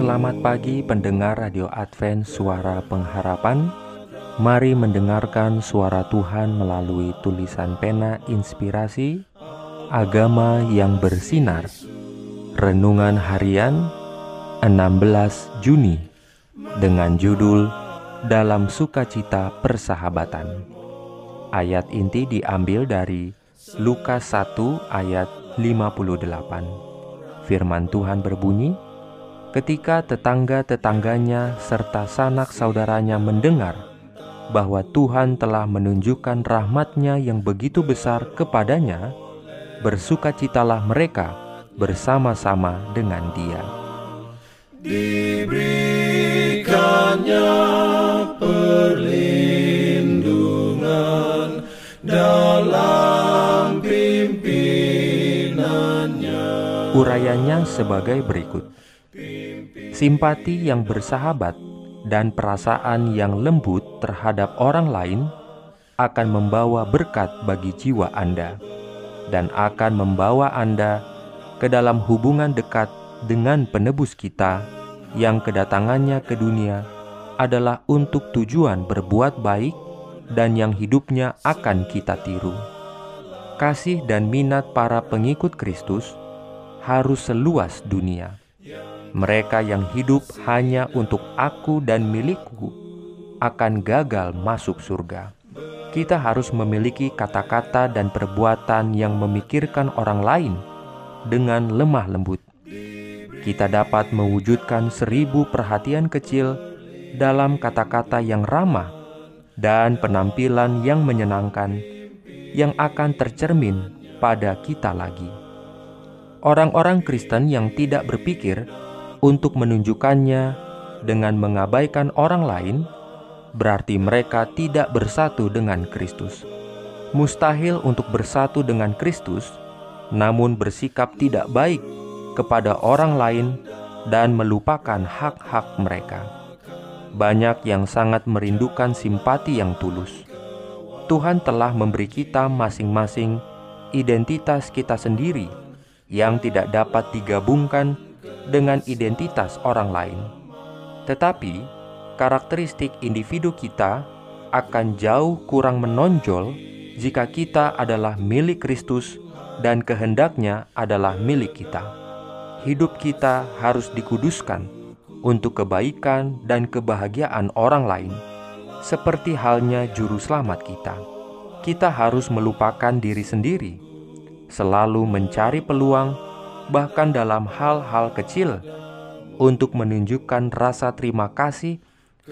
Selamat pagi pendengar Radio Advent Suara Pengharapan. Mari mendengarkan suara Tuhan melalui tulisan pena inspirasi Agama yang bersinar. Renungan harian 16 Juni Dengan judul Dalam Sukacita Persahabatan. Ayat inti diambil dari Lukas 1 ayat 58 Firman Tuhan berbunyi, ketika tetangga-tetangganya serta sanak saudaranya mendengar bahwa Tuhan telah menunjukkan rahmatnya yang begitu besar kepadanya, bersukacitalah mereka bersama-sama dengan dia. Diberikannya perlindungan dalam pimpinannya. Urayanya sebagai berikut. Simpati yang bersahabat dan perasaan yang lembut terhadap orang lain akan membawa berkat bagi jiwa Anda dan akan membawa Anda ke dalam hubungan dekat dengan penebus kita yang kedatangannya ke dunia adalah untuk tujuan berbuat baik dan yang hidupnya akan kita tiru. Kasih dan minat para pengikut Kristus harus seluas dunia. Mereka yang hidup hanya untuk aku dan milikku akan gagal masuk surga. Kita harus memiliki kata-kata dan perbuatan yang memikirkan orang lain dengan lemah lembut. Kita dapat mewujudkan seribu perhatian kecil dalam kata-kata yang ramah dan penampilan yang menyenangkan yang akan tercermin pada kita lagi. Orang-orang Kristen yang tidak berpikir untuk menunjukkannya dengan mengabaikan orang lain, berarti mereka tidak bersatu dengan Kristus. Mustahil untuk bersatu dengan Kristus, namun bersikap tidak baik kepada orang lain dan melupakan hak-hak mereka. Banyak yang sangat merindukan simpati yang tulus. Tuhan telah memberi kita masing-masing identitas kita sendiri yang tidak dapat digabungkan dengan identitas orang lain. Tetapi, karakteristik individu kita akan jauh kurang menonjol jika kita adalah milik Kristus dan kehendaknya adalah milik kita. Hidup kita harus dikuduskan untuk kebaikan dan kebahagiaan orang lain, seperti halnya juru selamat kita. Kita harus melupakan diri sendiri, selalu mencari peluang bahkan dalam hal-hal kecil, untuk menunjukkan rasa terima kasih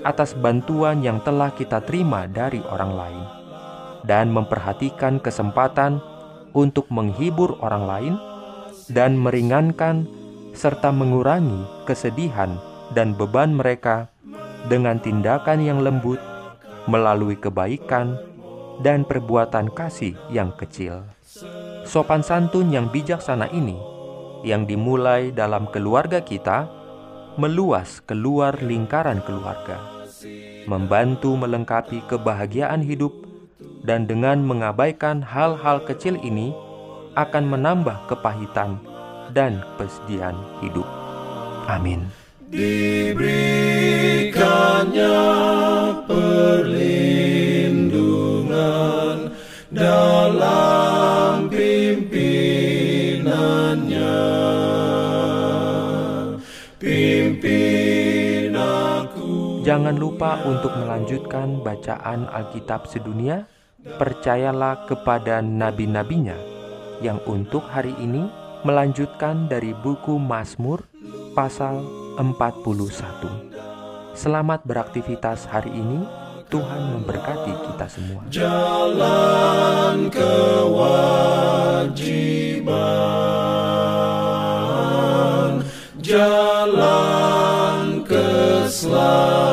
atas bantuan yang telah kita terima dari orang lain, dan memperhatikan kesempatan untuk menghibur orang lain dan meringankan serta mengurangi kesedihan dan beban mereka dengan tindakan yang lembut melalui kebaikan dan perbuatan kasih yang kecil. Sopan santun yang bijaksana ini yang dimulai dalam keluarga kita meluas keluar lingkaran keluarga, membantu melengkapi kebahagiaan hidup, dan dengan mengabaikan hal-hal kecil ini akan menambah kepahitan dan kesedihan hidup. Amin. Diberikannya perlindungan dalam Jangan lupa untuk melanjutkan bacaan Alkitab sedunia. Percayalah kepada nabi-nabinya yang untuk hari ini melanjutkan dari buku Mazmur pasal 41. Selamat beraktivitas hari ini. Tuhan memberkati kita semua. Jalan kewajiban, jalan keselamatan.